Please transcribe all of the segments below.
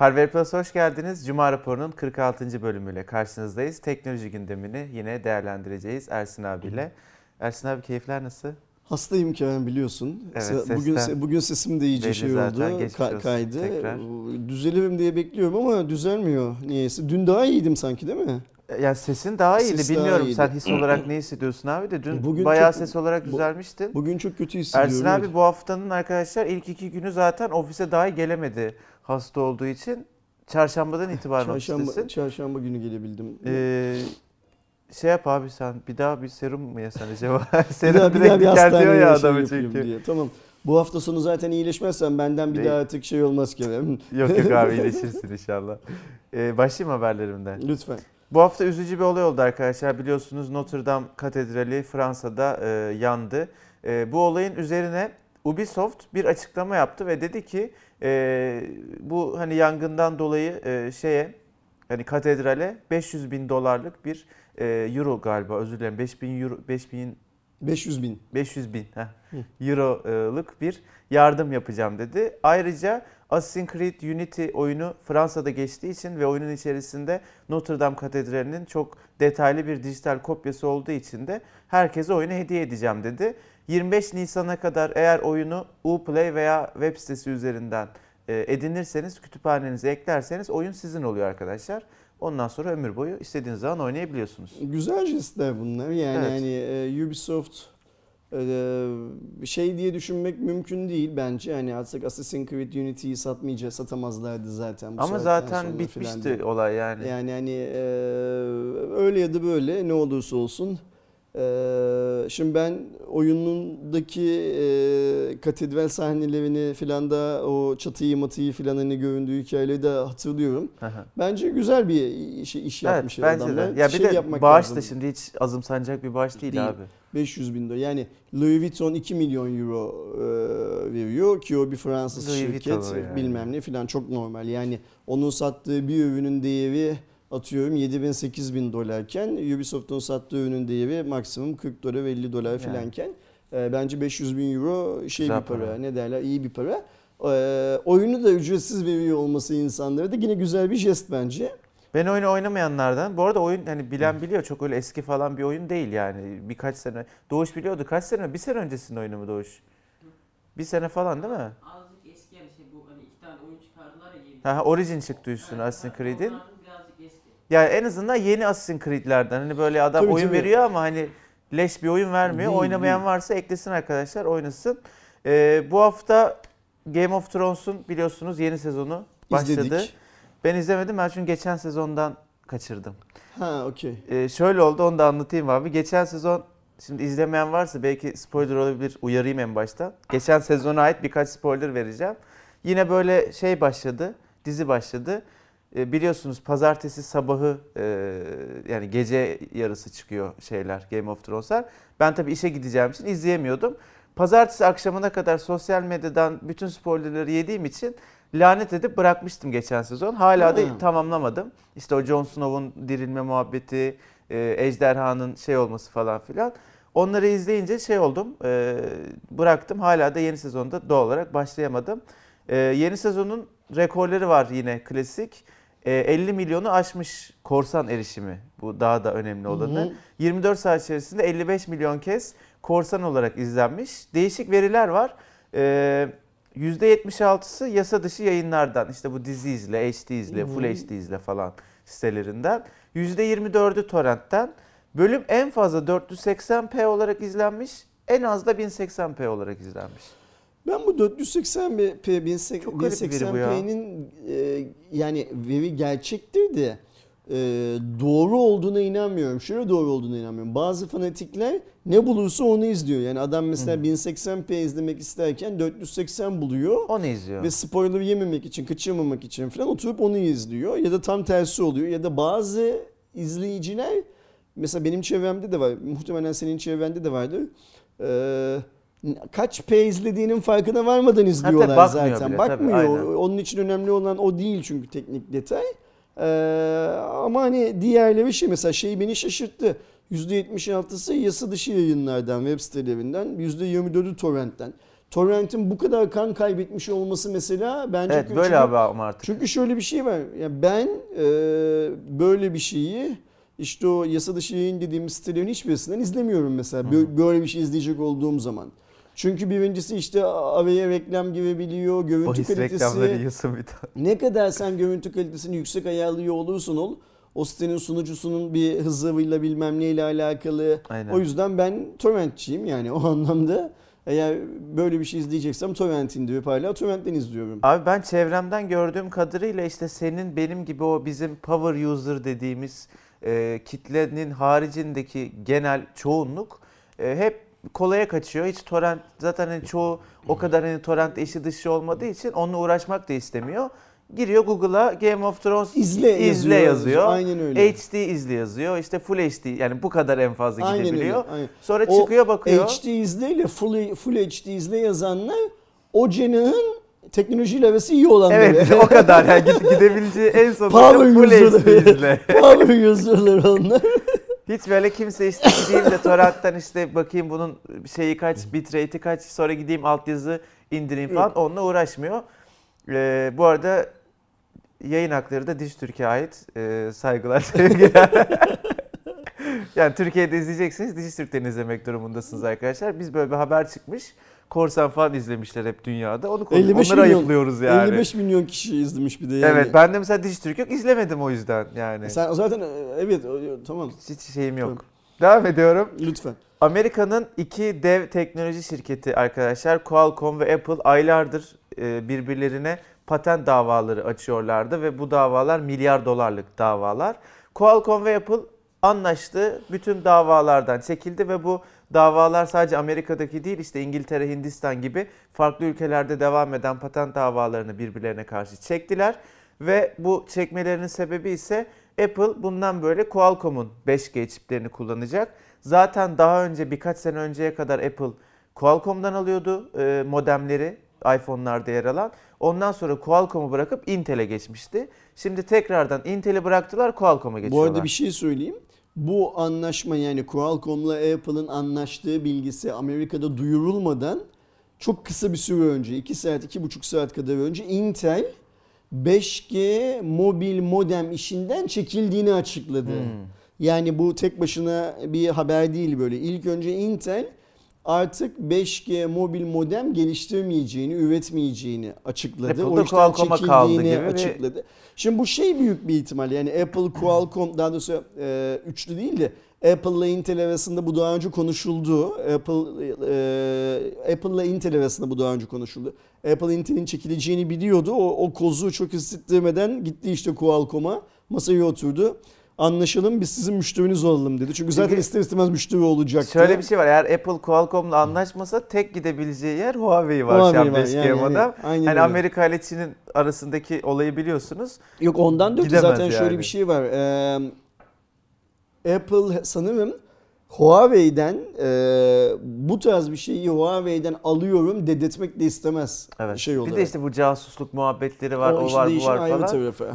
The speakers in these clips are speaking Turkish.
Harvard Plus hoş geldiniz. Cuma raporunun 46. bölümüyle karşınızdayız. Teknoloji gündemini yine değerlendireceğiz Ersin abiyle. Ersin abi keyifler nasıl? Hastayım Kerem biliyorsun. Evet, Se- bugün sesten bugün sesim de iyice şey oldu. Ka- kaydı. tekrar. Düzelirim diye bekliyorum ama düzelmiyor niyeyse. Dün daha iyiydim sanki değil mi? Ya sesin daha iyiydi. Ses daha Bilmiyorum iyiydi. sen his olarak ne hissediyorsun abi de dün Bugün bayağı çok- ses olarak düzelmiştin. Bugün çok kötü hissediyorum. Ersin abi bu haftanın arkadaşlar ilk iki günü zaten ofise dahi gelemedi hasta olduğu için. Çarşambadan itibaren çarşamba, ofistesin. çarşamba günü gelebildim. Ee, şey yap abi sen bir daha bir serum mu yesen acaba? bir serum daha, bir direkt daha bir diker diyor hastaneye ya şey adamı yapayım çünkü. diye. Tamam. Bu hafta sonu zaten iyileşmezsen benden bir Değil. daha artık şey olmaz Kerem. Yok yok abi iyileşirsin inşallah. Ee, başlayayım haberlerimden. Lütfen. Bu hafta üzücü bir olay oldu arkadaşlar. Biliyorsunuz Notre Dame Katedrali Fransa'da e, yandı. E, bu olayın üzerine Ubisoft bir açıklama yaptı ve dedi ki e, bu hani yangından dolayı e, şeye hani katedrale 500 bin dolarlık bir e, euro galiba özür dilerim 5000 euro 5000 500 bin. 500 bin heh, euroluk bir yardım yapacağım dedi. Ayrıca Assassin's Creed Unity oyunu Fransa'da geçtiği için ve oyunun içerisinde Notre Dame Katedrali'nin çok detaylı bir dijital kopyası olduğu için de herkese oyunu hediye edeceğim dedi. 25 Nisan'a kadar eğer oyunu Uplay veya web sitesi üzerinden e, edinirseniz, kütüphanenize eklerseniz oyun sizin oluyor arkadaşlar. Ondan sonra ömür boyu istediğiniz zaman oynayabiliyorsunuz. Güzel jestler bunlar. Yani Evet. hani e, Ubisoft e, şey diye düşünmek mümkün değil bence. Hani artık Assassin's Creed Unity'yi satmayacak, satamazlardı zaten bu Ama zaten bitmişti olay yani. Yani hani e, öyle ya da böyle ne olursa olsun. E, şimdi ben oyunundaki e, katedral sahnelerini filan da o çatıyı matıyı filan hani göründüğü hikayeleri de hatırlıyorum. Hı. Bence güzel bir iş, iş Evet yapmış bence adamlar. de. Ya bir Şey de bağış lazım. da şimdi hiç azımsanacak bir bağış değil, Değil. abi. 500 bin dolar. Yani Louis Vuitton 2 milyon euro e, veriyor ki o bir Fransız Louis şirket yani. bilmem ne filan çok normal. Yani onun sattığı bir ürünün değeri atıyorum 7 bin 8 bin dolarken Ubisoft'un sattığı ürünün değeri maksimum 40 dolar 50 dolar Yani. filanken e, bence 500 bin euro şey Güzel bir para, para. ne derler iyi bir para. E, oyunu da ücretsiz veriyor olması insanlara da yine güzel bir jest bence. Ben oyunu oynamayanlardan. Bu arada oyun hani bilen biliyor çok öyle eski falan bir oyun değil yani. Birkaç sene. Doğuş biliyordu. Kaç sene? Bir sene öncesinin oyunu mu Doğuş? Bir sene falan değil mi? Azıcık eski yani şey bu hani iki tane oyun çıkardılar ya yeni. Ha, Origin çıktı üstüne Assassin's Creed'in. Yani en azından yeni Assassin's Creed'lerden. Hani böyle adam Tabii, oyun tabii. veriyor ama hani leş bir oyun vermiyor. Değil, Oynamayan değil. varsa eklesin arkadaşlar oynasın. Ee, bu hafta Game of Thrones'un biliyorsunuz yeni sezonu başladı. İzledik. Ben izlemedim ben çünkü geçen sezondan kaçırdım. Ha okey. Ee, şöyle oldu onu da anlatayım abi. Geçen sezon şimdi izlemeyen varsa belki spoiler olabilir uyarayım en başta. Geçen sezona ait birkaç spoiler vereceğim. Yine böyle şey başladı. Dizi başladı. Ee, biliyorsunuz pazartesi sabahı e, yani gece yarısı çıkıyor şeyler Game of Thrones'lar. Ben tabii işe gideceğim için izleyemiyordum. Pazartesi akşamına kadar sosyal medyadan bütün spoilerları yediğim için lanet edip bırakmıştım geçen sezon. Hala da tamamlamadım. İşte o Jon Snow'un dirilme muhabbeti, e, ejderhanın şey olması falan filan. Onları izleyince şey oldum, e, bıraktım. Hala da yeni sezonda doğal olarak başlayamadım. E, yeni sezonun rekorları var yine klasik. E, 50 milyonu aşmış korsan erişimi. Bu daha da önemli olanı. Hı hı. 24 saat içerisinde 55 milyon kez korsan olarak izlenmiş. Değişik veriler var. Ee, %76'sı yasa dışı yayınlardan. İşte bu dizi izle, HD izle, Full. HD izle falan sitelerinden. %24'ü torrentten. Bölüm en fazla 480p olarak izlenmiş. En az da 1080p olarak izlenmiş. Ben bu 480p, Çok garip bir veri bu ya. 1080p'nin e, yani veri gerçektir de e, doğru olduğuna inanmıyorum. Şöyle doğru olduğuna inanmıyorum. Bazı fanatikler ne bulursa onu izliyor. Yani adam mesela Hı. 1080p izlemek isterken 480 buluyor. Onu izliyor. Ve spoiler yememek için, kaçırmamak için falan oturup onu izliyor. Ya da tam tersi oluyor. Ya da bazı izleyiciler, mesela benim çevremde de var, muhtemelen senin çevrende de vardır. Ee, kaç P izlediğinin farkına varmadan izliyorlar bakmıyor zaten. bile, tabii, Bakmıyor. aynen. Onun için önemli olan o değil çünkü teknik detay. Ee, ama hani diğerleri şey mesela şey beni şaşırttı. %76'sı yasa dışı yayınlardan, web sitelerinden, %24'ü torrentten. Torrent'in bu kadar kan kaybetmiş olması mesela bence Evet böyle abi ama artık. Çünkü şöyle bir şey var. Ya ben e, böyle bir şeyi işte o yasa dışı yayın dediğimiz sitelerin hiçbirisinden izlemiyorum mesela. Bö- Böyle bir şey izleyecek olduğum zaman. Çünkü birincisi işte araya reklam girebiliyor, görüntü Bahis reklamları kalitesi. yiyorsun bir tane. Ne kadar sen görüntü kalitesini yüksek ayarlıyor olursan ol, o sitenin sunucusunun bir hızıyla bilmem neyle alakalı. Aynen. O yüzden ben torrentçiyim yani o anlamda. Eğer böyle bir şey izleyeceksem torrent indirip hala torrentten izliyorum. Abi ben çevremden gördüğüm kadarıyla işte senin benim gibi o bizim power user dediğimiz e, kitlenin haricindeki genel çoğunluk e, hep kolaya kaçıyor. Hiç torrent zaten hani çoğu o kadar hani torrent işi dışı olmadığı için onunla uğraşmak da istemiyor. Giriyor Google'a Game of Thrones İzle, izle yazıyor. Aynen öyle. HD izle yazıyor. İşte Full HD yani bu kadar en fazla Aynen öyle. gidebiliyor. aynen. Sonra O çıkıyor bakıyor. HD izle ile full, full HD izle yazanlar o cenahın teknolojiyle arası iyi olanları. Evet o kadar yani gide- gidebileceği en sonunda Power Full HD user'ları. izle. Power user'lar onlar. Hiç böyle kimse işte gideyim de torrentten işte bakayım bunun şeyi kaç, bitrate'i kaç, sonra gideyim altyazı indireyim falan onunla uğraşmıyor. Ee, bu arada yayın hakları da Diş Türkiye ait. Ee, saygılar, sevgiler. yani Türkiye'de izleyeceksiniz, Diş Türk'ten izlemek durumundasınız arkadaşlar. Biz böyle bir haber çıkmış. Korsan falan izlemişler hep dünyada. Onu konu- 55 onları milyon- ayıplıyoruz yani. 55 milyon kişi izlemiş bir de yani. Evet ben de mesela Diş Türk yok izlemedim o yüzden yani. Sen zaten evet o- tamam Hiç şeyim yok. Devam ediyorum. lütfen. Amerika'nın iki dev teknoloji şirketi arkadaşlar Qualcomm ve Apple aylardır e, birbirlerine patent davaları açıyorlardı ve bu davalar milyar dolarlık davalar. Qualcomm ve Apple anlaştı. Bütün davalardan çekildi ve bu davalar sadece Amerika'daki değil işte İngiltere, Hindistan gibi farklı ülkelerde devam eden patent davalarını birbirlerine karşı çektiler. Ve bu çekmelerinin sebebi ise Apple bundan böyle Qualcomm'un 5G çiplerini kullanacak. Zaten daha önce birkaç sene önceye kadar Apple Qualcomm'dan alıyordu e, modemleri iPhone'larda yer alan. Ondan sonra Qualcomm'u bırakıp Intel'e geçmişti. Şimdi tekrardan Intel'i bıraktılar Qualcomm'a Bu geçiyorlar. arada bir şey söyleyeyim. Bu anlaşma yani Qualcomm'la Apple'ın anlaştığı bilgisi Amerika'da duyurulmadan çok kısa bir süre önce 2 saat 2,5 saat kadar önce Intel 5G mobil modem işinden çekildiğini açıkladı. Hmm. Yani bu tek başına bir haber değil böyle. İlk önce Intel artık 5G mobil modem geliştirmeyeceğini, üretmeyeceğini açıkladı. Apple o işten çekildiğini açıkladı. Şimdi bu şey büyük bir ihtimal yani Apple, Qualcomm daha doğrusu e, üçlü değil de Apple ile Intel arasında bu daha önce konuşuldu. Apple e, Apple ile Intel arasında bu daha önce konuşuldu. Apple Intel'in çekileceğini biliyordu. O, o kozu çok hissettirmeden gitti işte Qualcomm'a masaya oturdu. Anlaşalım biz sizin müşteriniz olalım dedi. Çünkü zaten ister istemez müşteri olacaktı. Şöyle bir şey var. Eğer Apple Qualcomm'la anlaşmasa tek gidebileceği yer Huawei var Huawei var, 5G yani, yani. modem. Öyle. Amerika ile Çin'in arasındaki olayı biliyorsunuz. Yok ondan Gidemez zaten şöyle yani. bir şey var. Ee, Apple sanırım Huawei'den e, bu tarz bir şeyi Huawei'den alıyorum dedirtmek de istemez Evet. şey olarak. bir de işte bu casusluk muhabbetleri var, o, işin var, bu var ayrı falan. tarafı.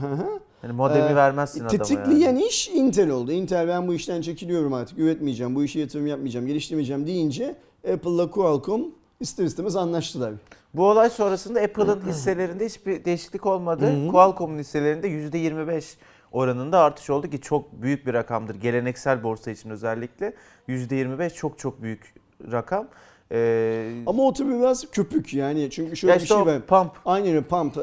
Hani modemi Ee, vermezsin adama Tetikleyen yani. iş Intel oldu. Intel ben bu işten çekiliyorum artık üretmeyeceğim, bu işe yatırım yapmayacağım, geliştirmeyeceğim deyince Apple'la Qualcomm ister istemez anlaştılar. Bu olay sonrasında Apple'ın hisselerinde hiçbir değişiklik olmadı. Qualcomm'un hisselerinde %25 oranında artış oldu ki çok büyük bir rakamdır. Geleneksel borsa için özellikle %25 çok çok büyük rakam. Ee, Ama o tabii biraz köpük yani çünkü şöyle ya bir işte şey var. pump Aynen pump. Ee,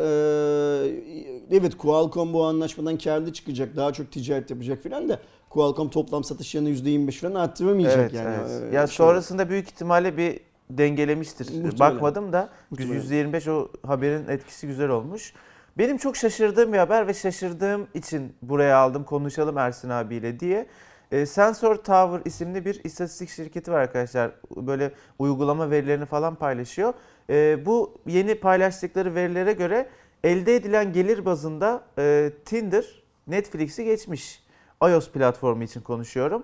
evet Qualcomm bu anlaşmadan karlı çıkacak. Daha çok ticaret yapacak filan da Qualcomm toplam satışlarını %25 falan arttıramayacak Evet, yani. evet. Ee, Ya şey- sonrasında büyük ihtimalle bir dengelemiştir. Muhtemelen. Bakmadım da Muhtemelen. %25 o haberin etkisi güzel olmuş. Benim çok şaşırdığım bir haber ve şaşırdığım için buraya aldım konuşalım Ersin abiyle diye. E, Sensor Tower isimli bir istatistik şirketi var arkadaşlar. Böyle uygulama verilerini falan paylaşıyor. E, bu yeni paylaştıkları verilere göre elde edilen gelir bazında e, Tinder Netflix'i geçmiş. iOS platformu için konuşuyorum.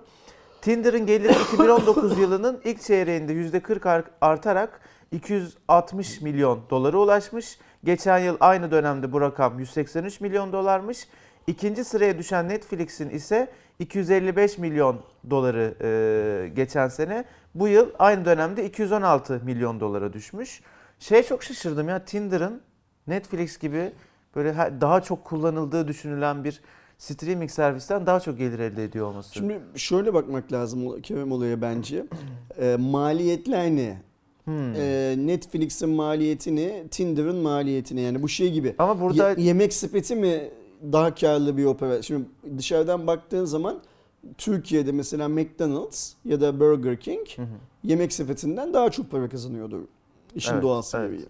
Tinder'ın geliri 2019 yılının ilk çeyreğinde %40 ar- artarak 260 milyon dolara ulaşmış. Geçen yıl aynı dönemde bu rakam 183 milyon dolarmış. İkinci sıraya düşen Netflix'in ise 255 milyon doları e, geçen sene. Bu yıl aynı dönemde 216 milyon dolara düşmüş. Şey çok şaşırdım ya Tinder'ın Netflix gibi böyle ha- daha çok kullanıldığı düşünülen bir streaming servisten daha çok gelir elde ediyor olması. Şimdi şöyle bakmak lazım Kerem olaya bence. Ee, maliyetler ne? Hmm. Ee, Netflix'in maliyetini, Tinder'ın maliyetini yani bu şey gibi. Ama burada Ye- yemek sepeti mi daha karlı bir operasyon? Şimdi dışarıdan baktığın zaman Türkiye'de mesela McDonald's ya da Burger King Hı hı. yemek sepetinden daha çok para kazanıyordur. İşin Evet, doğal evet. sebebi.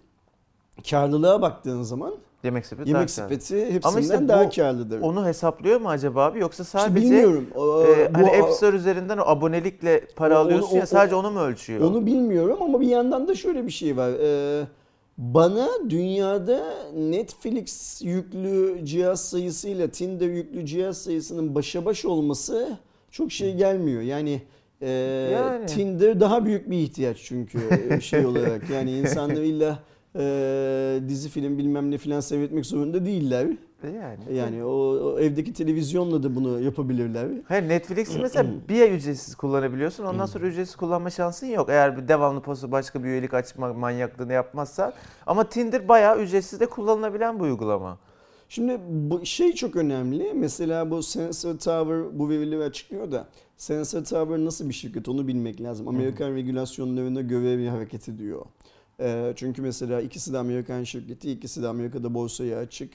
Karlılığa baktığın zaman yemek sepeti yemek daha kârlı. sepeti hepsinden Ama işte daha bu- karlıdır. Onu hesaplıyor mu acaba abi yoksa İşte sadece bilmiyorum. O- e, bu- hani App Store üzerinden o abonelikle para O- alıyorsun onu- ya o- sadece onu mu ölçüyor? Onu bilmiyorum ama bir yandan da şöyle bir şey var. Ee, bana dünyada Netflix yüklü cihaz sayısıyla Tinder yüklü cihaz sayısının başa baş olması çok şey gelmiyor. Yani, e, Yani. Tinder daha büyük bir ihtiyaç çünkü e, şey olarak. Yani insanlar illa e, dizi film bilmem ne filan seyretmek zorunda değiller. Yani. Yani o, o evdeki televizyonla da bunu yapabilirler. Hayır Netflix'i mesela bir ay ücretsiz kullanabiliyorsun. Ondan sonra ücretsiz kullanma şansın yok. Eğer bir devamlı posta başka bir üyelik açma manyaklığını yapmazsan. Ama Tinder bayağı ücretsiz de kullanılabilen bir uygulama. Şimdi bu şey çok önemli. Mesela bu Sensor Tower bu verileri açıklıyor da Sensor Tower nasıl bir şirket onu bilmek lazım. Amerikan regülasyonlarına göre bir hareket ediyor. Ee, çünkü mesela ikisi de Amerikan şirketi, ikisi de Amerika'da borsaya açık.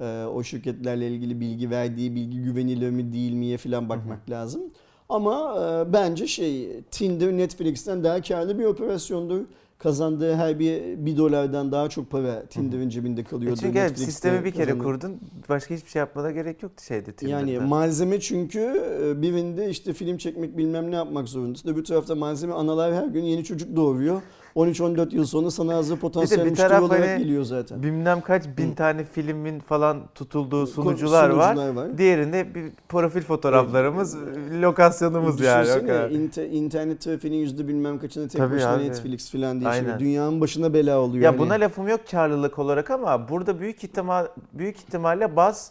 Ee, o şirketlerle ilgili bilgi verdiği bilgi güvenilir mi değil miye falan bakmak lazım. Ama e, bence şey Tinder Netflix'ten daha karlı bir operasyondur. Kazandığı her bir, bir dolardan daha çok para Tinder'in cebinde E kalıyordur. çünkü evet, sistemi bir kere kazanır. kurdun. Başka hiçbir şey yapmana gerek yoktu şeyde Tinder'da. Yani malzeme çünkü e, birinde işte film çekmek bilmem ne yapmak zorundasın. Öbür tarafta malzeme analar her gün yeni çocuk doğuruyor. 13-14 yıl sonra sana hazır potansiyel bir müşteri taraf olarak hani geliyor zaten. Bilmem kaç bin Hı. tane filmin falan tutulduğu Ko- sunucular, var. sunucular var. Diğerinde bir profil fotoğraflarımız, lokasyonumuz yani. o Düşünsene, kadar. inte- internet trafiğinin yüzde bilmem kaçını tek Tabii başına abi. Netflix falan diye şey. Aynen. Dünyanın başına bela oluyor. Ya hani. buna lafım yok karlılık olarak ama burada büyük ihtimal büyük ihtimalle baz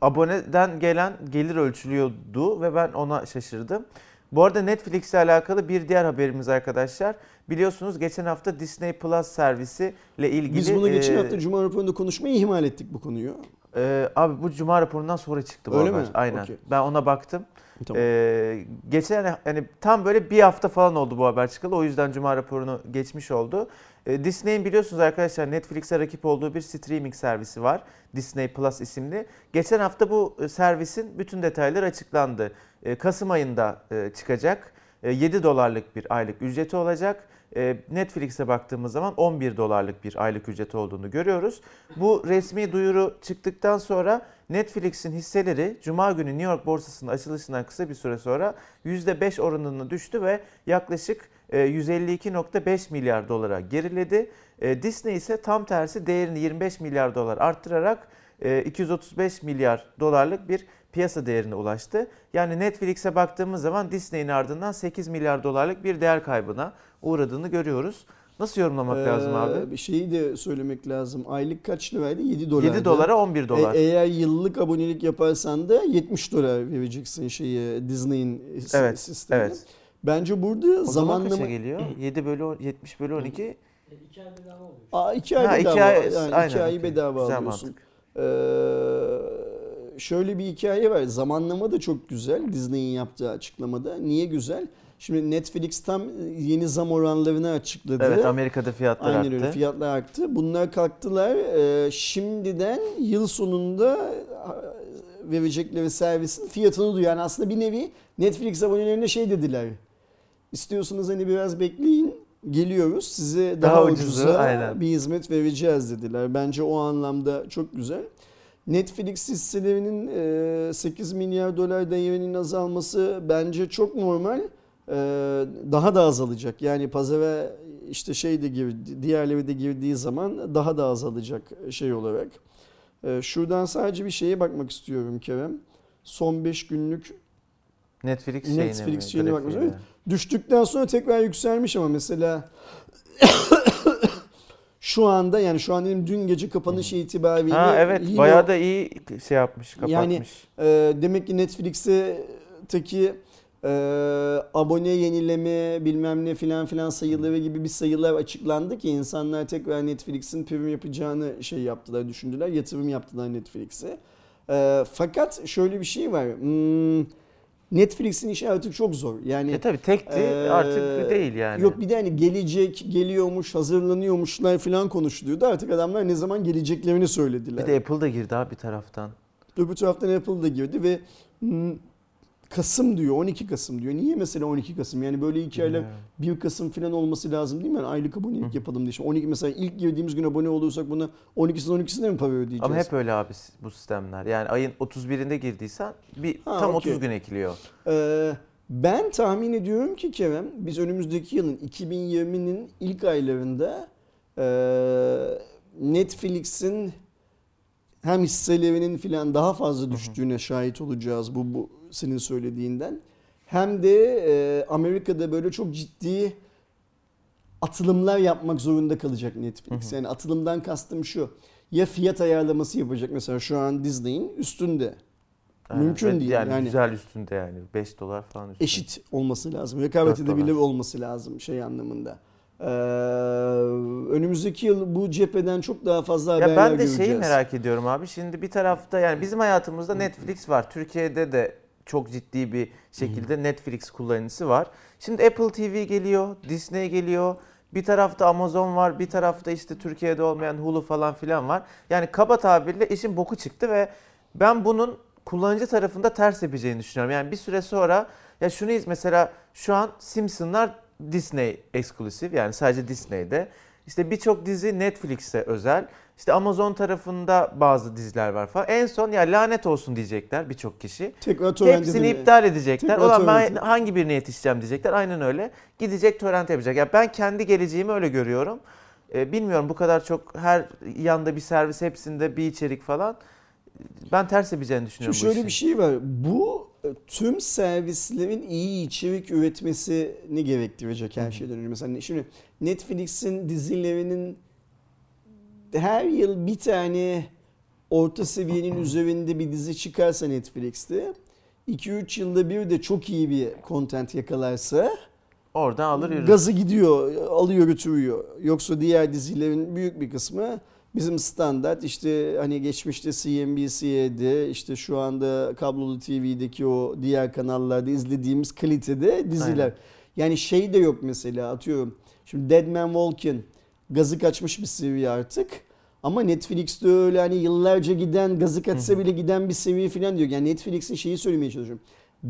aboneden gelen gelir ölçülüyordu ve ben ona şaşırdım. Bu arada Netflix ile alakalı bir diğer haberimiz arkadaşlar. Biliyorsunuz geçen hafta Disney Plus servisi ile ilgili Biz bunu geçen e, hafta Cuma raporunda konuşmayı ihmal ettik bu konuyu. e, abi bu cuma raporundan sonra çıktı bu Öyle haber. mi? Aynen. Okey. Ben ona baktım. Tamam. Ee, geçen yani tam böyle bir hafta falan oldu bu haber çıkalı. O yüzden cuma raporunu geçmiş oldu. Ee, Disney'in biliyorsunuz arkadaşlar Netflix'e rakip olduğu bir streaming servisi var. Disney Plus isimli. Geçen hafta bu e, servisin bütün detayları açıklandı. Ee, Kasım ayında e, çıkacak. E, 7 dolarlık bir aylık ücreti olacak. E, Netflix'e baktığımız zaman 11 dolarlık bir aylık ücreti olduğunu görüyoruz. Bu resmi duyuru çıktıktan sonra Netflix'in hisseleri Cuma günü New York borsasının açılışından kısa bir süre sonra %5 oranına düştü ve yaklaşık e, 152.5 milyar dolara geriledi. E, Disney ise tam tersi değerini 25 milyar dolar arttırarak e, 235 milyar dolarlık bir piyasa değerine ulaştı. Yani Netflix'e baktığımız zaman Disney'in ardından 8 milyar dolarlık bir değer kaybına uğradığını görüyoruz. Nasıl yorumlamak lazım abi? Ee, Bir şeyi de söylemek lazım. Aylık kaç liraydı? 7 dolar. 7 dolara 11 dolar. E, eğer yıllık abonelik yaparsan da 70 dolar vereceksin şeyi Disney'in Evet, sistemine. evet. Bence burada o zaman zamanlama... geliyor? 7 bölü 10, 70 bölü 12. E, iki ay bedava oluyor. Aa, iki ay Ha, bedava. iki ay, yani aynen, iki ayı bedava Güzel alıyorsun. mantık. Ee, şöyle bir hikaye var. Zamanlama da çok güzel Disney'in yaptığı açıklamada. Niye güzel? Şimdi Netflix tam yeni zam oranlarını açıkladı. Evet Amerika'da fiyatlar Aynen arttı. öyle fiyatlar arttı. Bunlar kalktılar. Ee, şimdiden yıl sonunda e, verecekleri servisin fiyatını duyuyor. Yani aslında bir nevi Netflix abonelerine şey dediler. İstiyorsanız hani biraz bekleyin. Geliyoruz size daha, Daha ucuzu, ucuza aynen. bir hizmet vereceğiz dediler. Bence o anlamda çok güzel. Netflix hisselerinin e, 8 milyar dolar değerinin azalması bence çok normal. Daha da azalacak. Yani pazara işte şey de girdi, diğerleri de girdiği zaman daha da azalacak şey olarak. Şuradan sadece bir şeye bakmak istiyorum Kerem. Son 5 günlük Netflix şeyine Netflix şeyine bakmış. mi? düştükten sonra tekrar yükselmiş ama mesela şu anda yani şu an dedim dün gece kapanış itibariyle Ha evet yine- bayağı da iyi şey yapmış, kapatmış. Yani- e, demek ki Netflix'teki e, abone yenileme bilmem ne filan filan sayıları gibi bir sayılar açıklandı ki insanlar tekrar Netflix'in prim yapacağını şey yaptılar düşündüler yatırım yaptılar Netflix'e. E, fakat şöyle bir şey var. Hmm, Netflix'in işi artık çok zor. Yani E tabi tekti Ee, artık değil yani. Yok bir de hani gelecek, geliyormuş, hazırlanıyormuşlar falan konuşuluyordu. Artık adamlar ne zaman geleceklerini söylediler. Bir de Apple da girdi abi bir taraftan. Öbür taraftan Apple da girdi ve hmm, Kasım diyor, 12 Kasım diyor. Niye mesela 12 Kasım? Yani böyle hikayeler 1 Kasım falan olması lazım değil mi? Yani aylık abonelik yapalım diye. Şimdi 12 mesela ilk girdiğimiz gün abone olursak buna 12'sinde 12'sinde mi para ödeyeceğiz? Ama hep öyle abi bu sistemler. Yani ayın 31'inde girdiysen bir Ha, tam okey. 30 gün ekliyor. Ee, ben tahmin ediyorum ki Kerem biz önümüzdeki yılın 2020'nin ilk aylarında e, Netflix'in hem hisselerinin filan daha fazla düştüğüne şahit olacağız bu, bu senin söylediğinden. Hem de e, Amerika'da böyle çok ciddi atılımlar yapmak zorunda kalacak Netflix. Yani atılımdan kastım şu. Ya fiyat ayarlaması yapacak mesela şu an Disney'in üstünde. Aynen. Mümkün değil. Yani, Yani- güzel üstünde yani. 5 dolar falan üstünde. eşit olması lazım. Rekabet edebilir olması lazım şey anlamında. Ee, önümüzdeki yıl bu cepheden çok daha fazla haberler Ya ben de göreceğiz. şeyi merak ediyorum abi. Şimdi bir tarafta yani bizim hayatımızda Netflix var. Türkiye'de de çok ciddi bir şekilde Netflix kullanıcısı var. Şimdi Apple TV geliyor, Disney geliyor. Bir tarafta Amazon var, bir tarafta işte Türkiye'de olmayan Hulu falan filan var. Yani kaba tabirle işin boku çıktı ve ben bunun kullanıcı tarafında ters yapacağını düşünüyorum. Yani bir süre sonra ya şunu iz- mesela şu an Simpsonlar Disney eksklusif yani sadece Disney'de. İşte birçok dizi Netflix'e özel. İşte Amazon tarafında bazı diziler var falan. En son ya lanet olsun diyecekler birçok kişi. Tekrar Hepsini iptal edecekler. Tekrar Ulan ben hangi birine yetişeceğim diyecekler. Aynen öyle. Gidecek torrent yapacak. Ya ben kendi geleceğimi öyle görüyorum. Ee, bilmiyorum bu kadar çok her yanda bir servis hepsinde bir içerik falan. Ben ters yapacağını düşünüyorum Şimdi şöyle bir şey var. Bu e, tüm servislerin iyi içerik üretmesini gerektirecek her şeyden önce. Mesela şimdi Netflix'in dizilerinin her yıl bir tane orta seviyenin üzerinde bir dizi çıkarsa Netflix'te 2-3 yılda bir de çok iyi bir content yakalarsa Oradan alır yürür. Gazı gidiyor, alıyor götürüyor. Yoksa diğer dizilerin büyük bir kısmı bizim standart işte hani geçmişte CNBC'de işte şu anda kablolu TV'deki o diğer kanallarda izlediğimiz kalitede diziler. Aynen. Yani şey de yok mesela atıyorum. Şimdi Dead Man Walking gazı kaçmış bir seviye artık. Ama Netflix'te öyle hani yıllarca giden gazı kaçsa bile giden bir seviye falan diyor. Yani Netflix'in şeyi söylemeye çalışıyorum.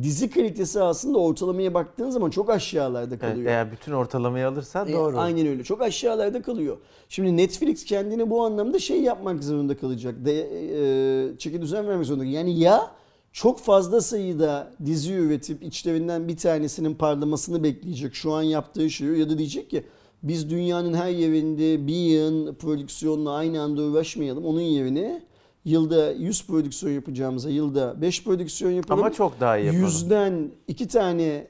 Dizi kalitesi aslında ortalamaya baktığın zaman çok aşağılarda Evet, kalıyor. eğer bütün ortalamayı alırsan E, doğru. Aynen öyle. Çok aşağılarda kalıyor. Şimdi Netflix kendine bu anlamda şey yapmak zorunda kalacak. De, e, çeki düzen vermek zorunda. Yani ya çok fazla sayıda dizi üretip içlerinden bir tanesinin parlamasını bekleyecek. Şu an yaptığı şey o. ya da diyecek ki biz dünyanın her yerinde bir yığın prodüksiyonla aynı anda uğraşmayalım. Onun yerine yılda 100 prodüksiyon yapacağımıza yılda 5 prodüksiyon yapalım. Ama çok daha iyi yapalım. Yüzden iki tane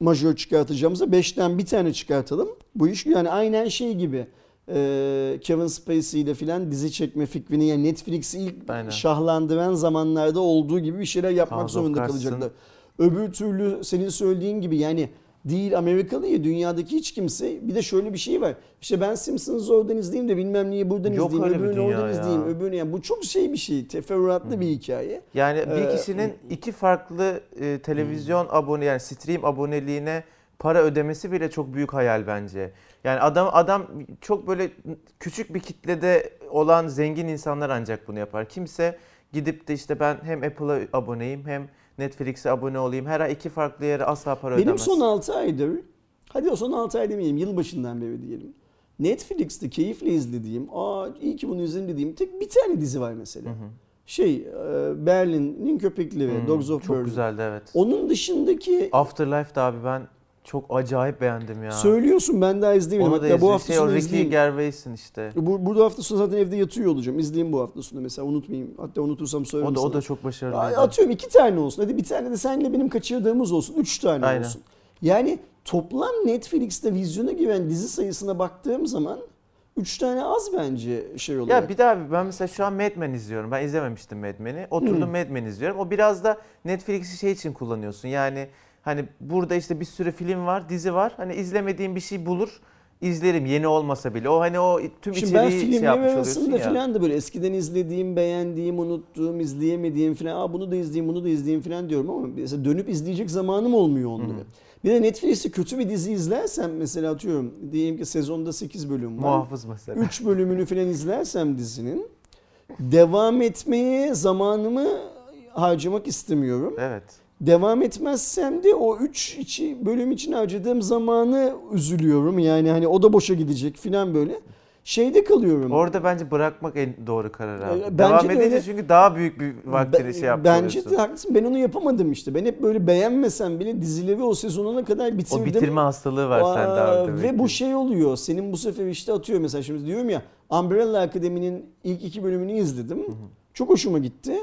majör çıkartacağımıza beşten bir tane çıkartalım. Bu iş yani aynen şey gibi. Ee, Kevin Spacey ile filan dizi çekme fikrini yani Netflix'i ilk Aynen. şahlandıran zamanlarda olduğu gibi bir şeyler yapmak House zorunda kalacaklar. Öbür türlü senin söylediğin gibi yani değil Amerikalı ya dünyadaki hiç kimse bir de şöyle bir şey var. İşte ben Simpsons'ı oradan izleyeyim de bilmem niye buradan Yok izleyeyim bir öbürünü oradan ya. izleyeyim öbürünü yani bu çok şey bir şey teferruatlı bir hikaye. Yani bir Ee, kişinin iki farklı e, televizyon abone yani stream aboneliğine para ödemesi bile çok büyük hayal bence. Yani adam adam çok böyle küçük bir kitlede olan zengin insanlar ancak bunu yapar. Kimse gidip de işte ben hem Apple'a aboneyim hem Netflix'e abone olayım. Her ay iki farklı yere asla para Benim ödemez. son 6 aydır, hadi o son 6 ay demeyeyim, yılbaşından beri diyelim. Netflix'te keyifle izlediğim, aa iyi ki bunu izledim dediğim tek bir tane dizi var mesela. Şey, e, Berlin'in köpekleri, Hmm, Dogs of çok Berlin. güzeldi evet. Onun dışındaki Afterlife de abi ben çok acayip beğendim ya. söylüyorsun ben daha izleyemedim. Onu da Hatta bu hafta Şey, o sonu izleyeyim. Gervais'in işte. Bu, bu hafta sonu zaten evde yatıyor olacağım. İzleyeyim bu hafta sonu mesela unutmayayım. Hatta unutursam söylerim O da o sana. da çok başarılı. Ay, Atıyorum iki tane olsun. Hadi bir tane de senle benim kaçırdığımız olsun. Üç tane Aynen. olsun. Yani toplam Netflix'te vizyona giren dizi sayısına baktığım zaman üç tane az bence şey olarak. Ya bir daha ben mesela şu an Mad Men izliyorum. Ben izlememiştim Mad Men'i. Oturdum Hmm. Mad Men izliyorum. O biraz da Netflix'i şey için kullanıyorsun. Yani Hani burada işte bir sürü film var, dizi var. Hani izlemediğim bir şey bulur, izlerim yeni olmasa bile. O hani o tüm Şimdi ben içeriği şey yapmış oluyorsun ya. falan da böyle eskiden izlediğim, beğendiğim, unuttuğum, izleyemediğim falan. Aa bunu da izleyeyim, bunu da izleyeyim falan diyorum ama mesela dönüp izleyecek zamanım olmuyor onları. Bir de Netflix'te kötü bir dizi izlersem mesela atıyorum diyelim ki sezonda 8 bölüm var. Muhafız mesela. 3 bölümünü falan izlersem dizinin devam etmeye zamanımı harcamak istemiyorum. Evet. Devam etmezsem de o 3 içi bölüm için harcadığım zamanı üzülüyorum. Yani hani o da boşa gidecek falan böyle. Şeyde kalıyorum. Orada bence bırakmak en doğru karar abi. Ee, bence Devam de edince öyle. çünkü daha büyük bir vaktini Ben- şey yapmış Bence de haklısın. Ben onu yapamadım işte. Ben hep böyle beğenmesem bile dizileri o sezonuna kadar bitirdim. O bitirme hastalığı var Aa, sende abi demek Ve bu şey oluyor. Senin bu sefer işte atıyor mesela şimdi diyorum ya Umbrella Akademi'nin ilk iki bölümünü izledim. Çok hoşuma gitti.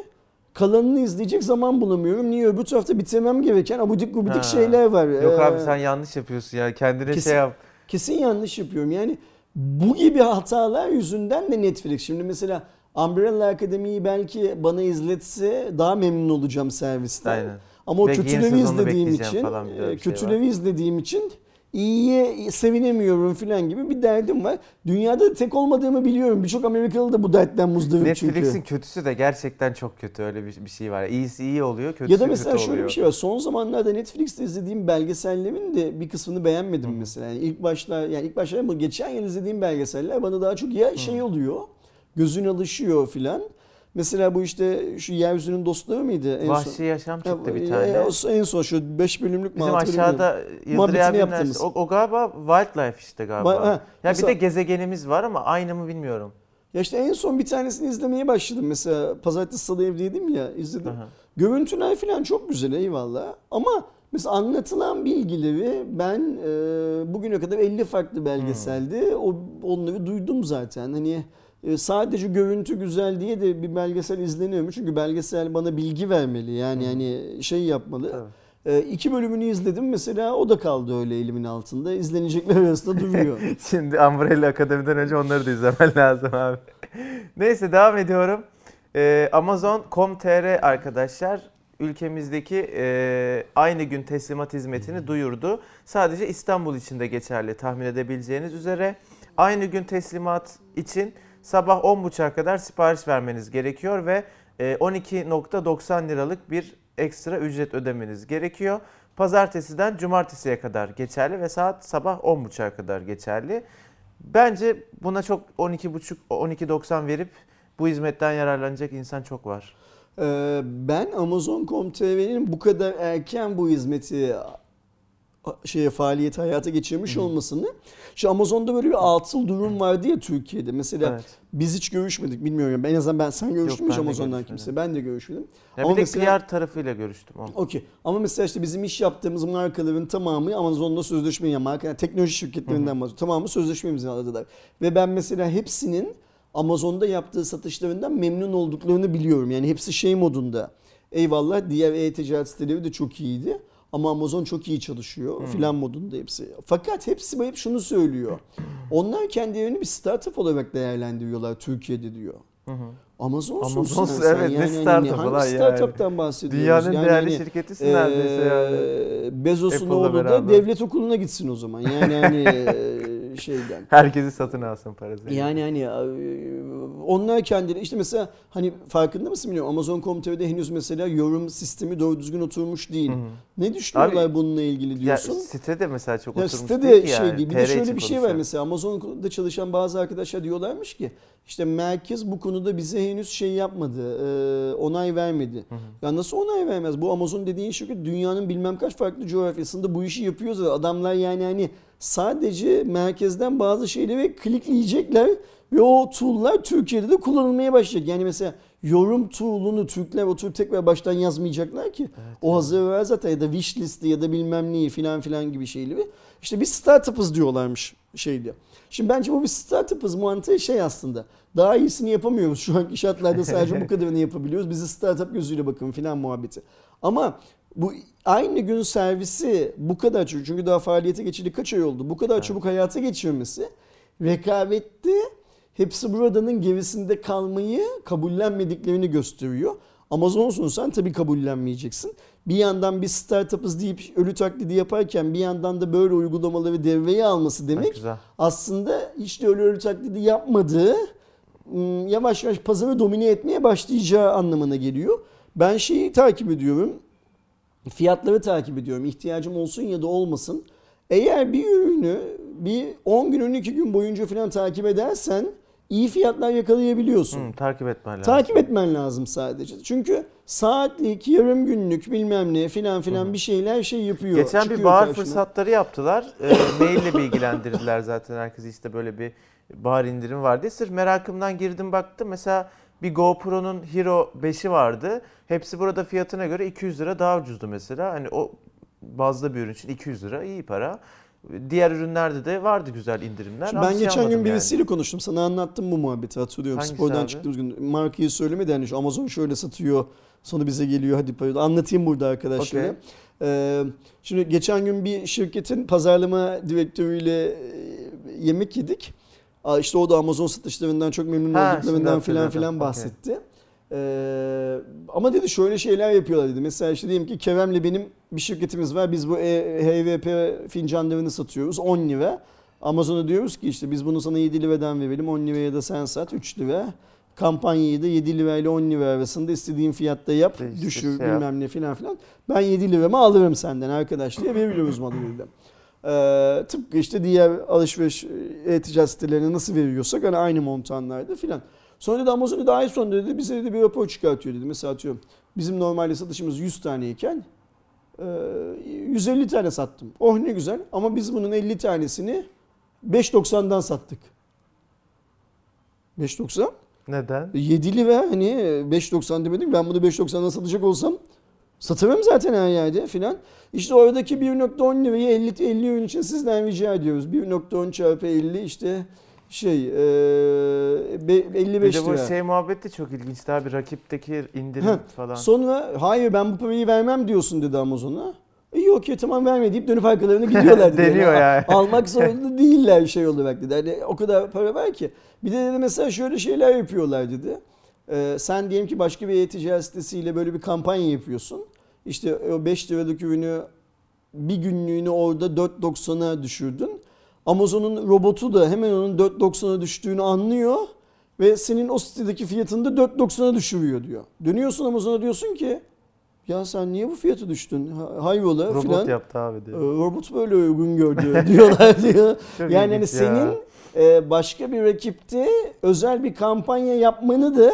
Kalanını izleyecek zaman bulamıyorum. Niye? Öbür tarafta bitirmem gereken abudik gubidik Ha. şeyler var. Yok Ee, abi sen yanlış yapıyorsun ya. Kendine Kesin- şey yap. Kesin yanlış yapıyorum. Yani bu gibi hatalar yüzünden de Netflix. Şimdi mesela Umbrella Akademi'yi belki bana izletse daha memnun olacağım servisten. Aynen. Ama o yeni kötüleri izlediğim için, e, şey kötüleri izlediğim için iyiye sevinemiyorum falan gibi bir derdim var. Dünyada da tek olmadığımı biliyorum. Birçok Amerikalı da bu dertten muzdarip çünkü. Netflix'in kötüsü de gerçekten çok kötü. Öyle bir, bir şey var. İyisi iyi oluyor, kötüsü Ya da mesela kötü şöyle oluyor. bir şey var. Son zamanlarda Netflix'te izlediğim belgesellerin de bir kısmını beğenmedim mesela. Yani ilk başlar yani ilk başlar bu geçen yıl izlediğim belgeseller bana daha çok ya şey oluyor. Gözün alışıyor filan. Mesela bu işte şu yeryüzünün dostları mıydı? En Vahşi son. Yaşam çıktı Ya, bir ya, tane. ya, o en son şu 5 bölümlük Bizim aşağıda abinin yaptığımız. o, o galiba Wildlife işte galiba. Ba- ha, ya mesela- bir de gezegenimiz var ama aynı mı bilmiyorum. Ya işte en son bir tanesini izlemeye başladım. Mesela pazartesi salı evdeydim ya izledim. Aha. Görüntüler falan çok güzel eyvallah. Ama mesela anlatılan bilgileri ben e, bugüne kadar 50 farklı belgeselde o onları duydum zaten. Hani e, sadece görüntü güzel diye de bir belgesel izleniyor mu? Çünkü belgesel bana bilgi vermeli. Yani hani şey yapmalı. Tabii. E, iki bölümünü izledim mesela o da kaldı öyle elimin altında. İzlenecekler arasında duruyor. Şimdi Umbrella Akademi'den önce onları da izlemen lazım abi. Neyse devam ediyorum. Ee, Amazon.com.tr arkadaşlar ülkemizdeki e, aynı gün teslimat hizmetini duyurdu. Sadece İstanbul için de geçerli tahmin edebileceğiniz üzere. Aynı gün teslimat için sabah 10.30'a kadar sipariş vermeniz gerekiyor ve e, 12.90 liralık bir ekstra ücret ödemeniz gerekiyor. Pazartesiden cumartesiye kadar geçerli ve saat sabah 10.30'a kadar geçerli. Bence buna çok 12.5 12.90 verip bu hizmetten yararlanacak insan çok var. Ee, ben Amazon.com.tr'nin bu kadar erken bu hizmeti şeye faaliyet hayata geçirmiş olmasını şu Amazon'da böyle bir atıl durum vardı ya Türkiye'de. Mesela Evet. biz hiç görüşmedik bilmiyorum. Ben en azından ben sen görüştün mü hiç Amazon'dan kimse? Ben de görüşmedim. Ya Ama bir de mesela- PR tarafıyla görüştüm. Okey. Ama mesela işte bizim iş yaptığımız markaların tamamı Amazon'da sözleşme yani marka yani teknoloji şirketlerinden bahsediyorum. Tamamı sözleşme imzaladılar. Ve ben mesela hepsinin Amazon'da yaptığı satışlarından memnun olduklarını biliyorum. Yani hepsi şey modunda. Eyvallah diğer e-ticaret siteleri de çok iyiydi. Ama Amazon çok iyi çalışıyor filan modunda hepsi. Fakat hepsi hep şunu söylüyor. Onlar kendilerini bir startup olarak değerlendiriyorlar Türkiye'de diyor. Amazon'sun Amazon, sen, evet, ne yani, startup'ı hangi lan yani? startup'tan bahsediyoruz? Dünyanın Yani değerli hani, şirketisin neredeyse yani. Bezos'un oğlu da devlet okuluna gitsin o zaman. Yani hani şeyden. Herkesi satın alsın parası. Yani hani onlar kendileri işte mesela hani farkında mısın bilmiyorum Amazon.com.tr'de henüz mesela yorum sistemi doğru düzgün oturmuş değil. Ne düşünüyorlar Abi, bununla ilgili ya, diyorsun? sitede mesela çok Ya oturmuş site değil de ki şey yani. değil. Bir de şöyle bir şey var mesela Amazon'da çalışan bazı arkadaşlar diyorlarmış ki işte merkez bu konuda bize henüz şey yapmadı, e, onay vermedi. Ya nasıl onay vermez? Bu Amazon dediğin şirket dünyanın bilmem kaç farklı coğrafyasında bu işi yapıyor zaten. Adamlar yani hani sadece merkezden bazı şeyleri klikleyecekler ve o tool'lar Türkiye'de de kullanılmaya başlayacak. Yani mesela yorum tool'unu Türkler oturup tekrar baştan yazmayacaklar ki. o hazır var zaten ya da wish listi ya da bilmem neyi filan filan gibi şeyleri. İşte biz startup'ız diyorlarmış şeydi. Şimdi bence bu bir startup'ız mantığı şey aslında. Daha iyisini yapamıyoruz. Şu anki şartlarda sadece bu kadarını yapabiliyoruz. Bizi startup gözüyle bakın filan muhabbeti. Ama bu aynı gün servisi bu kadar çabuk çünkü daha faaliyete geçildi kaç ay oldu. Bu kadar çabuk hayata geçirmesi rekabette hepsi buradanın gerisinde kalmayı kabullenmediklerini gösteriyor. Amazon'sun sen tabii kabullenmeyeceksin. Bir yandan bir startup'ız deyip ölü taklidi yaparken bir yandan da böyle uygulamaları devreye alması demek güzel. aslında hiç de öyle ölü taklidi yapmadığı yavaş yavaş pazarı domine etmeye başlayacağı anlamına geliyor. Ben şeyi takip ediyorum. Fiyatları takip ediyorum. İhtiyacım olsun ya da olmasın. Eğer bir ürünü bir 10 gün 12 gün boyunca falan takip edersen iyi fiyatlar yakalayabiliyorsun. Hı, takip etmen lazım. Takip etmen lazım sadece. Çünkü saatlik, yarım günlük bilmem ne filan filan bir şeyler şey yapıyor. Geçen bir bahar karşına. fırsatları yaptılar. E, maille bilgilendirdiler zaten herkesi işte böyle bir bahar indirim var diye. Sırf merakımdan girdim baktım. Mesela bir GoPro'nun Hero 5'i vardı. Hepsi burada fiyatına göre 200 lira daha ucuzdu mesela. Hani o bazda bir ürün için 200 lira iyi para. Diğer ürünlerde de vardı güzel indirimler. Şimdi ben geçen gün birisiyle konuştum. Sana anlattım bu muhabbeti hatırlıyorum. Hangisi Spordan abi? çıktığımız gün. Markayı söylemedi şu Amazon şöyle satıyor. Sonra bize geliyor hadi payı. Anlatayım burada arkadaşlara. Okey. Ee, şimdi geçen gün bir şirketin pazarlama direktörüyle e, yemek yedik. İşte o da Amazon satışlarından çok memnun Ha, olduklarından filan filan bahsetti. Ee, ama dedi şöyle şeyler yapıyorlar dedi. Mesela işte diyelim ki Kerem'le benim bir şirketimiz var. Biz bu E- HVP fincanlarını satıyoruz 10 lira. Amazon'a diyoruz ki işte biz bunu sana 7 liradan verelim 10 liraya da sen sat 3 lira. Kampanyayı da 7 lira ile 10 lira arasında istediğin fiyatta yap, İşte düşür şey bilmem ne filan filan. Ben 7 liramı alırım senden arkadaş diye veriyoruz malı. Ee, tıpkı işte diğer alışveriş e-ticaret sitelerine nasıl veriyorsak hani aynı montanlarda filan. Sonra dedi Amazon daha sonra dedi bize dedi bir rapor çıkartıyor dedi. Mesela atıyorum bizim normalde satışımız 100 taneyken e, 150 tane sattım. Oh ne güzel ama biz bunun 50 tanesini 5.90'dan sattık. 5.90? Neden? 7 lira hani 5.90 demedim ben bunu 5.90'dan satacak olsam satarım zaten her yerde filan. İşte oradaki 1.10 lirayı 50, 50 ürün için sizden rica ediyoruz. 1.10 çarpı 50 işte şey e, be- Bir 55 de bu lira. şey muhabbeti çok ilginç. Daha bir rakipteki indirim Heh, falan. Sonra hayır ben bu parayı vermem diyorsun dedi Amazon'a. İyi okey tamam verme deyip dönüp arkalarına gidiyorlar. Deniyor yani. Almak zorunda değiller şey olarak dedi. Hani o kadar para var ki. Bir de dedi mesela şöyle şeyler yapıyorlar dedi. Ee, sen diyelim ki başka bir e-ticaret sitesiyle böyle bir kampanya yapıyorsun. İşte o 5 liralık ürünü bir günlüğünü orada 4.90'a düşürdün. Amazon'un robotu da hemen onun 4.90'a düştüğünü anlıyor ve senin o sitedeki fiyatını da 4.90'a düşürüyor diyor. Dönüyorsun Amazon'a diyorsun ki ya sen niye bu fiyatı düştün? Ha- Hayrola Robot filan. yaptı abi Ee, diyor. Robot böyle uygun gördü diyorlar diyor. Yani hani ya. senin e, başka bir rakipte özel bir kampanya yapmanı da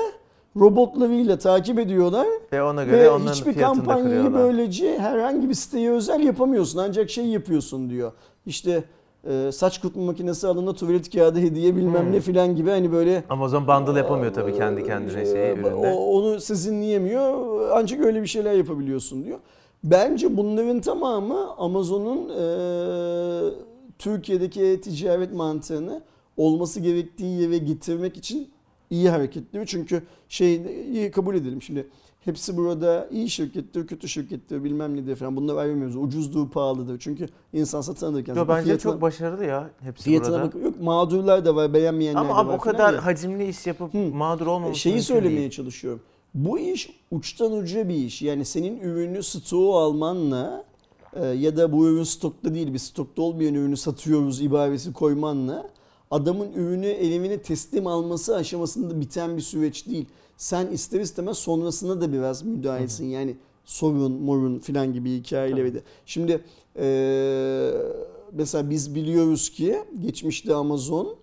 robotlarıyla takip ediyorlar Ve ona göre ve onların hiçbir kampanyayı kırıyorlar. böylece herhangi bir siteye özel yapamıyorsun ancak şey yapıyorsun diyor. İşte e, saç kurutma makinesi alına tuvalet kağıdı hediye bilmem Hmm. ne filan gibi hani böyle Amazon bundle yapamıyor tabii kendi kendine şeyi üründe. onu sizinleyemiyor ancak öyle bir şeyler yapabiliyorsun diyor. Bence bunların tamamı Amazon'un e, Türkiye'deki e-ticaret mantığını olması gerektiği yere getirmek için iyi hareketliyor. Çünkü şeyi kabul edelim şimdi hepsi burada iyi şirkettir, kötü şirkettir bilmem ne diye falan bunları ayrılmıyoruz. Ucuzdur, pahalıdır. Çünkü insan satın alırken Yo, bence fiyatına- çok başarılı ya hepsi fiyatına burada. bak- yok mağdurlar da var, beğenmeyenler Ama de var o falan kadar ya. hacimli iş yapıp Hı. mağdur olmaması Şeyi söylemeye değil. çalışıyorum. Bu iş uçtan uca bir iş. Yani senin ürünü stoğu almanla e, ya da bu ürün stokta değil biz stokta olmayan ürünü satıyoruz ibaresi koymanla adamın ürünü evine teslim alması aşamasında biten bir süreç değil. Sen ister istemez sonrasına da biraz müdahilsin. Yani sorun, morun filan gibi hikayeleri de. Şimdi e, mesela biz biliyoruz ki geçmişte Amazon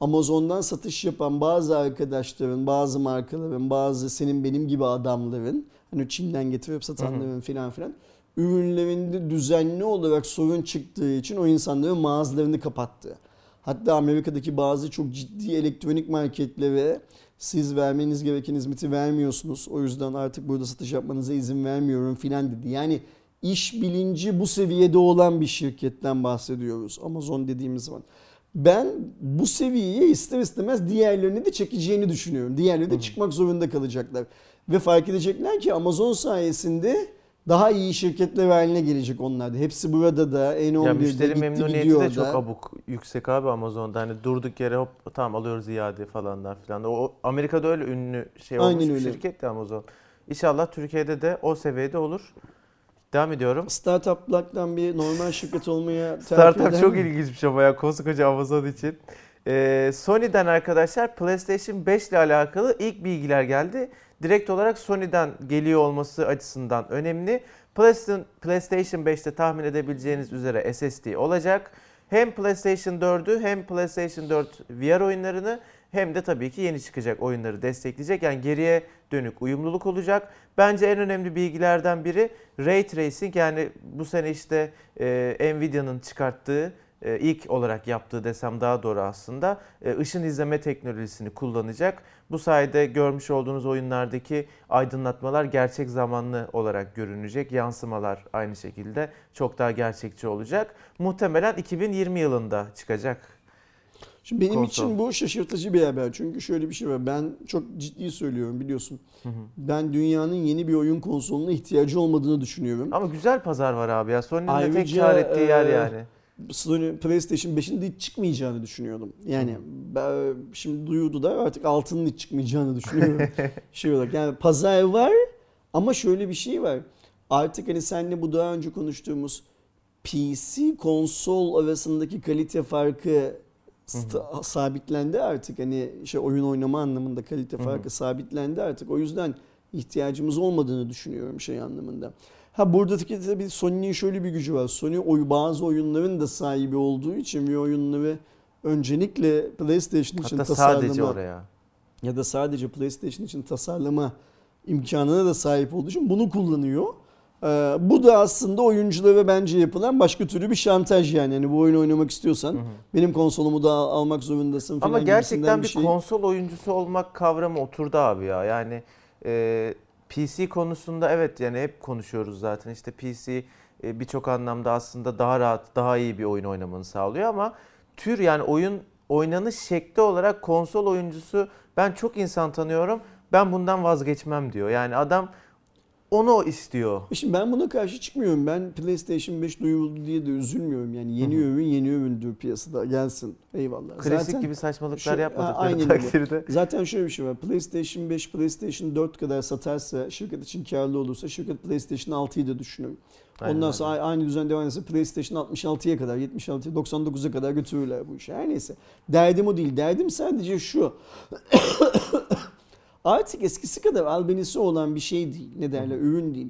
Amazon'dan satış yapan bazı arkadaşların, bazı markaların, bazı senin benim gibi adamların, hani Çin'den getirip satanların filan filan ürünlerinde düzenli olarak sorun çıktığı için o insanların mağazalarını kapattı. Hatta Amerika'daki bazı çok ciddi elektronik marketlere siz vermeniz gereken hizmeti vermiyorsunuz. O yüzden artık burada satış yapmanıza izin vermiyorum filan dedi. Yani iş bilinci bu seviyede olan bir şirketten bahsediyoruz. Amazon dediğimiz zaman. Ben bu seviyeye ister istemez diğerlerini de çekeceğini düşünüyorum. Diğerleri de çıkmak zorunda kalacaklar. Ve fark edecekler ki Amazon sayesinde daha iyi şirketler haline gelecek onlar da. Hepsi burada da N11'de Ya müşteri gitti memnuniyeti gidiyor de da. çok abuk yüksek abi Amazon'da. Hani durduk yere hop tamam alıyoruz iade falanlar filan. O Amerika'da öyle ünlü şey olmuş Aynen bir öyle. şirket de Amazon. İnşallah Türkiye'de de o seviyede olur. Devam ediyorum. Startup'lardan bir normal şirket olmaya Startup çok ilginçmiş ama ya koskoca Amazon için. Ee, Sony'den arkadaşlar PlayStation 5 ile alakalı ilk bilgiler geldi. Direkt olarak Sony'den geliyor olması açısından önemli. PlayStation, PlayStation 5'te tahmin edebileceğiniz üzere SSD olacak. Hem PlayStation 4'ü hem PlayStation 4 VR oyunlarını hem de tabii ki yeni çıkacak oyunları destekleyecek. Yani geriye dönük uyumluluk olacak. Bence en önemli bilgilerden biri Ray Tracing yani bu sene işte e, Nvidia'nın çıkarttığı ilk olarak yaptığı desem daha doğru aslında e, ışın izleme teknolojisini kullanacak. Bu sayede görmüş olduğunuz oyunlardaki aydınlatmalar gerçek zamanlı olarak görünecek. Yansımalar aynı şekilde çok daha gerçekçi olacak. Muhtemelen 2020 yılında çıkacak. Şimdi benim Konsol. için bu şaşırtıcı bir haber. Çünkü şöyle bir şey var. Ben çok ciddi söylüyorum biliyorsun. Hı hı. Ben dünyanın yeni bir oyun konsoluna ihtiyacı olmadığını düşünüyorum. Ama güzel pazar var abi ya. Sony'nin de tek kar ettiği yer e, yani. Sony PlayStation 5'in de hiç çıkmayacağını düşünüyordum. Yani ben şimdi duyurdu da artık altının hiç çıkmayacağını düşünüyorum. şey olarak yani pazar var ama şöyle bir şey var. Artık hani seninle bu daha önce konuştuğumuz PC konsol arasındaki kalite farkı sta- sabitlendi artık. Hani şey oyun oynama anlamında kalite farkı sabitlendi artık. O yüzden ihtiyacımız olmadığını düşünüyorum şey anlamında. Ha buradaki tabii Sony'nin şöyle bir gücü var. Sony oy, bazı oyunların da sahibi olduğu için ve oyunları öncelikle PlayStation için Hatta tasarlama sadece oraya. ya da sadece PlayStation için tasarlama imkanına da sahip olduğu için bunu kullanıyor. Ee, bu da aslında oyunculara bence yapılan başka türlü bir şantaj yani. yani bu oyunu oynamak istiyorsan Hı hı. benim konsolumu da al- almak zorundasın falan Ama gerçekten gibisinden bir, şey. konsol oyuncusu olmak kavramı oturdu abi ya. Yani e, PC konusunda evet yani hep konuşuyoruz zaten. İşte PC e, birçok anlamda aslında daha rahat, daha iyi bir oyun oynamanı sağlıyor ama tür yani oyun oynanış şekli olarak konsol oyuncusu ben çok insan tanıyorum. Ben bundan vazgeçmem diyor. Yani adam onu istiyor. Şimdi ben buna karşı çıkmıyorum. Ben PlayStation 5 duyuruldu diye de üzülmüyorum. Yani yeni Hı hı. övün yeni övündür piyasada gelsin. Eyvallah. Klasik Zaten- gibi saçmalıklar şu- yapmadıkları aynen takdirde. Zaten şöyle bir şey var. PlayStation 5, PlayStation 4 kadar satarsa, şirket için karlı olursa şirket PlayStation 6'yı da düşünür. Aynen Ondan sonra aynı düzen devam ederse PlayStation 66'ya kadar, 76'ya, 99'a kadar götürürler bu işi. Her neyse. Derdim o değil. Derdim sadece şu. Artık eskisi kadar albenisi olan bir şey değil. Ne derler? Ürün değil.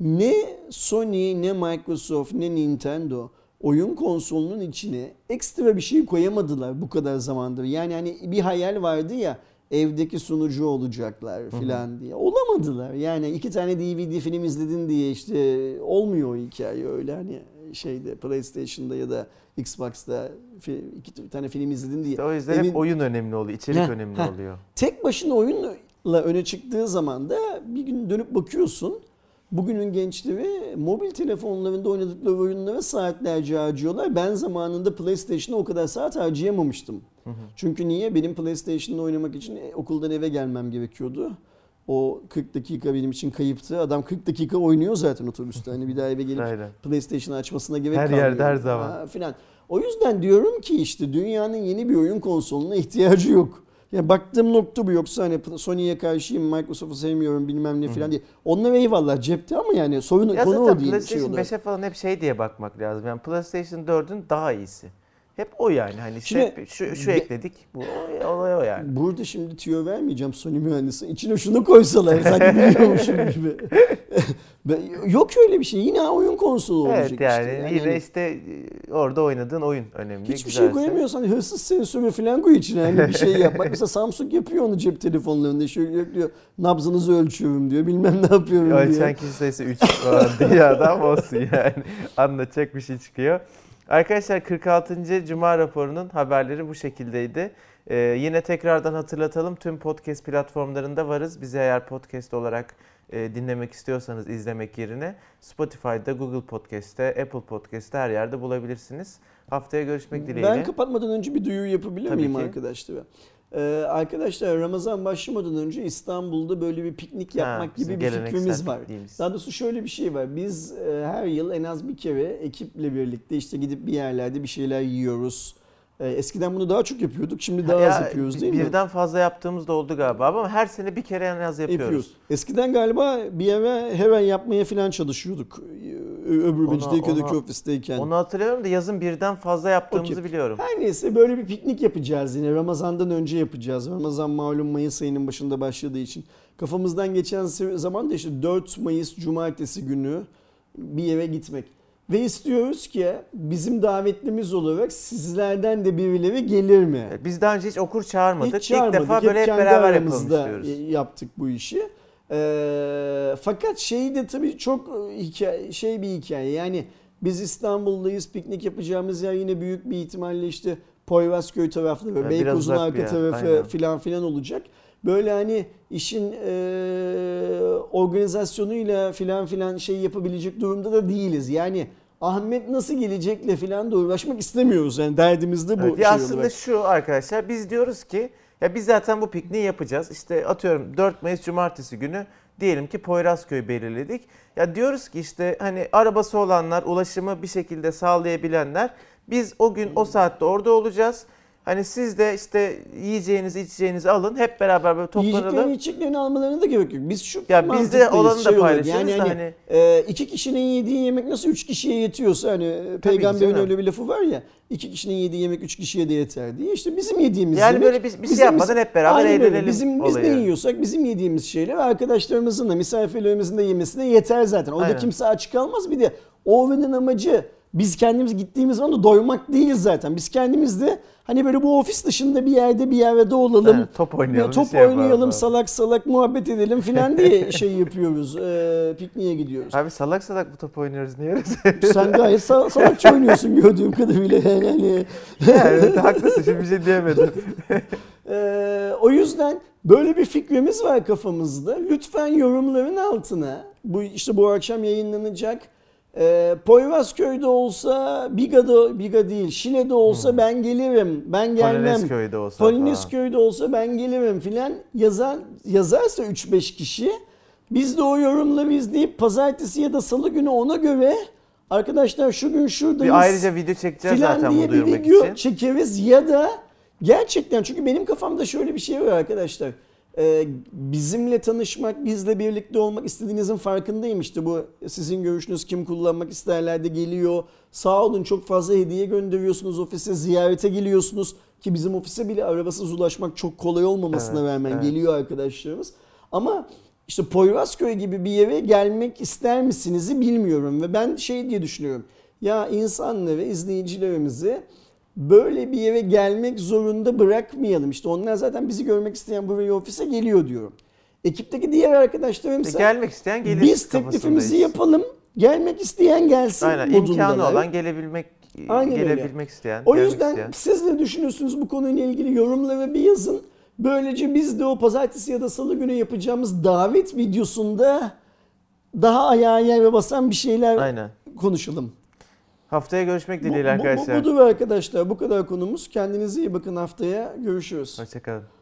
Ne Sony, ne Microsoft, ne Nintendo oyun konsolunun içine ekstra bir şey koyamadılar bu kadar zamandır. Yani hani bir hayal vardı ya evdeki sunucu olacaklar filan diye. Olamadılar. Yani iki tane DVD film izledin diye işte olmuyor o hikaye öyle hani şeyde PlayStation'da ya da Xbox'ta iki tane film izledin diye. İşte o yüzden Evin- hep oyun önemli oluyor, içerik Heh, önemli heh. oluyor. Tek başına oyunla öne çıktığı zaman da bir gün dönüp bakıyorsun. Bugünün gençleri mobil telefonlarında oynadıkları oyunlara saatlerce harcıyorlar. Ben zamanında PlayStation'a o kadar saat harcayamamıştım. Hı hı. Çünkü niye? Benim PlayStation'da oynamak için e, okuldan eve gelmem gerekiyordu. O 40 dakika benim için kayıptı. Adam 40 dakika oynuyor zaten otobüste. Hani bir daha eve gelip. PlayStation açmasına gerek Her kalmıyor. yerde, her zaman. Ha, filan. O yüzden diyorum ki işte dünyanın yeni bir oyun konsoluna ihtiyacı yok. Ya baktığım nokta bu yoksa hani Sony'ye karşıyım, Microsoft'u sevmiyorum bilmem ne filan diye. Onlar eyvallah cepte ama yani sorun Ya konu o değil. Şey PlayStation olarak. 5'e falan hep şey diye bakmak lazım. Yani PlayStation 4'ün daha iyisi. Hep o yani. Hani Şimdi- hep şu, şu ekledik. Bu olay o yani. Burada şimdi tüyo vermeyeceğim Sony mühendisi. İçine şunu koysalar sanki biliyormuşum gibi. Yok öyle bir şey. Yine oyun konsolu olacak Evet yani, işte. Yani yine hani işte e, orada oynadığın oyun önemli. hiçbir şey güzelse. koyamıyorsan hırsız sensörü falan koy içine. Hani bir şey yap. Bak mesela Samsung yapıyor onu cep telefonlarında. Şöyle diyor nabzınızı ölçüyorum diyor. Bilmem ne yapıyorum diyor. Ölçen kişi sayısı 3 falan diye adam olsun yani. Anlatacak bir şey çıkıyor. Arkadaşlar 46. Cuma raporunun haberleri bu şekildeydi. Ee, yine tekrardan hatırlatalım. Tüm podcast platformlarında varız. Bizi eğer podcast olarak e, dinlemek istiyorsanız izlemek yerine Spotify'da, Google Podcast'te, Apple Podcast'te her yerde bulabilirsiniz. Haftaya görüşmek dileğiyle. Ben kapatmadan önce bir duyuru yapabilir Tabii miyim ki. arkadaşlar? Ee, arkadaşlar Ramazan başlamadan önce İstanbul'da böyle bir piknik Ha, yapmak bizim gibi bir fikrimiz var. pikniğimiz. Daha doğrusu şöyle bir şey var. Biz e, her yıl en az bir kere ekiple birlikte işte gidip bir yerlerde bir şeyler yiyoruz. E, eskiden bunu daha çok yapıyorduk. Şimdi daha Ya, az yapıyoruz değil mi? Birden fazla yaptığımız da oldu galiba ama her sene bir kere en az yapıyoruz. Yapıyoruz. Eskiden galiba bir eve hemen yapmaya falan çalışıyorduk. Öbür Mecidiyeköy'deki onu- ofisteyken. Onu hatırlıyorum da yazın birden fazla yaptığımızı Okey. biliyorum. Her neyse böyle bir piknik yapacağız yine. Ramazan'dan önce yapacağız. Ramazan malum Mayıs ayının başında başladığı için. Kafamızdan geçen zaman da işte 4 Mayıs Cumartesi günü bir yere gitmek. Ve istiyoruz ki bizim davetlimiz olarak sizlerden de birileri gelir mi? Biz daha önce hiç okur çağırmadık. Hiç İlk çağırmadık. defa böyle hep beraber yapalım istiyoruz. yaptık bu işi. Ee, fakat şey de tabii çok hikaye, şey bir hikaye. Yani biz İstanbul'dayız. Piknik yapacağımız yer yine büyük bir ihtimalle işte Poyrazköy tarafları, Evet, biraz Beykoz'un arka tarafı aynen. filan filan olacak. Böyle hani işin e, organizasyonuyla filan filan şey yapabilecek durumda da değiliz. Yani Ahmet nasıl gelecekle filan da uğraşmak istemiyoruz. Yani derdimiz de bu Evet, şey aslında olarak. şu arkadaşlar biz diyoruz ki ya biz zaten bu pikniği yapacağız. İşte atıyorum 4 Mayıs Cumartesi günü diyelim ki Poyrazköy belirledik. Ya diyoruz ki işte hani arabası olanlar, ulaşımı bir şekilde sağlayabilenler biz o gün o saatte orada olacağız. Hani siz de işte yiyeceğinizi içeceğinizi alın hep beraber böyle Yiyeceklerini toplanalım. içeceklerini almalarına da gerek yok. Biz şu Ya biz de mantıktayız, olanı da olarak. paylaşırız Yani da hani, hani- e, iki kişinin yediği yemek nasıl üç kişiye yetiyorsa hani peygamberin öyle bir lafı var ya iki kişinin yediği yemek üç kişiye de yeter diye. İşte bizim yediğimiz Yani yemek böyle bir, bir şey yapmadan hep beraber öyle. eğlenelim Bizim, biz ne yiyorsak bizim yediğimiz şeyler arkadaşlarımızın da misafirlerimizin de yemesine yeter zaten. Orada Aynen. kimse aç kalmaz. Bir de Orwell'in amacı biz kendimiz gittiğimiz zaman da doymak değil zaten. Biz kendimiz de hani böyle bu ofis dışında bir yerde bir yerde olalım. Evet, top oynayalım, Top şey yapalım oynayalım, falan. salak salak muhabbet edelim filan diye şey yapıyoruz. E, pikniğe gidiyoruz. Abi salak salak bu top oynuyoruz niye Sen gayet sal- salakça oynuyorsun gördüğüm kadarıyla. Yani evet haklısın şimdi bir şey diyemedim. Ee, o yüzden böyle bir fikrimiz var kafamızda. Lütfen yorumların altına bu işte bu akşam yayınlanacak e, Poyrazköy'de olsa Biga'da Biga değil Şile'de olsa ben gelirim ben gelmem. Polonezköy'de olsa. Polonezköy'de olsa ben gelirim filan yazan yazarsa 3-5 kişi biz de o yorumları izleyip pazartesi ya da salı günü ona göre arkadaşlar şu gün şuradayız Bir ayrıca video çekeceğiz zaten diye bunu bir duyurmak video için. çekeriz ya da gerçekten çünkü benim kafamda şöyle bir şey var arkadaşlar. Ee, bizimle tanışmak, bizle birlikte olmak istediğinizin farkındayım işte bu sizin görüşünüz kim kullanmak isterler de geliyor. Sağ olun çok fazla hediye gönderiyorsunuz ofise, ziyarete geliyorsunuz ki bizim ofise bile arabasız ulaşmak çok kolay olmamasına Evet, rağmen evet. geliyor arkadaşlarımız. Ama işte Poyrazköy gibi bir yere gelmek ister misinizi bilmiyorum ve ben şey diye düşünüyorum. Ya insanları, izleyicilerimizi böyle bir yere gelmek zorunda bırakmayalım. İşte onlar zaten bizi görmek isteyen buraya ofise geliyor diyorum. Ekipteki diğer arkadaşlarım E, gelmek isteyen gelir biz teklifimizi yapalım. Gelmek isteyen gelsin Aynen imkanı olan gelebilmek Aynen öyle. gelebilmek isteyen. O yüzden isteyen. siz ne düşünüyorsunuz bu konuyla ilgili yorumlara bir yazın. Böylece biz de o pazartesi ya da salı günü yapacağımız davet videosunda daha ayağa yere basan bir şeyler Aynen. konuşalım. Haftaya görüşmek Bu, dileğiyle bu, bu, arkadaşlar. budur arkadaşlar. Bu kadar konumuz. Kendinize iyi bakın haftaya. Görüşürüz. Hoşçakalın.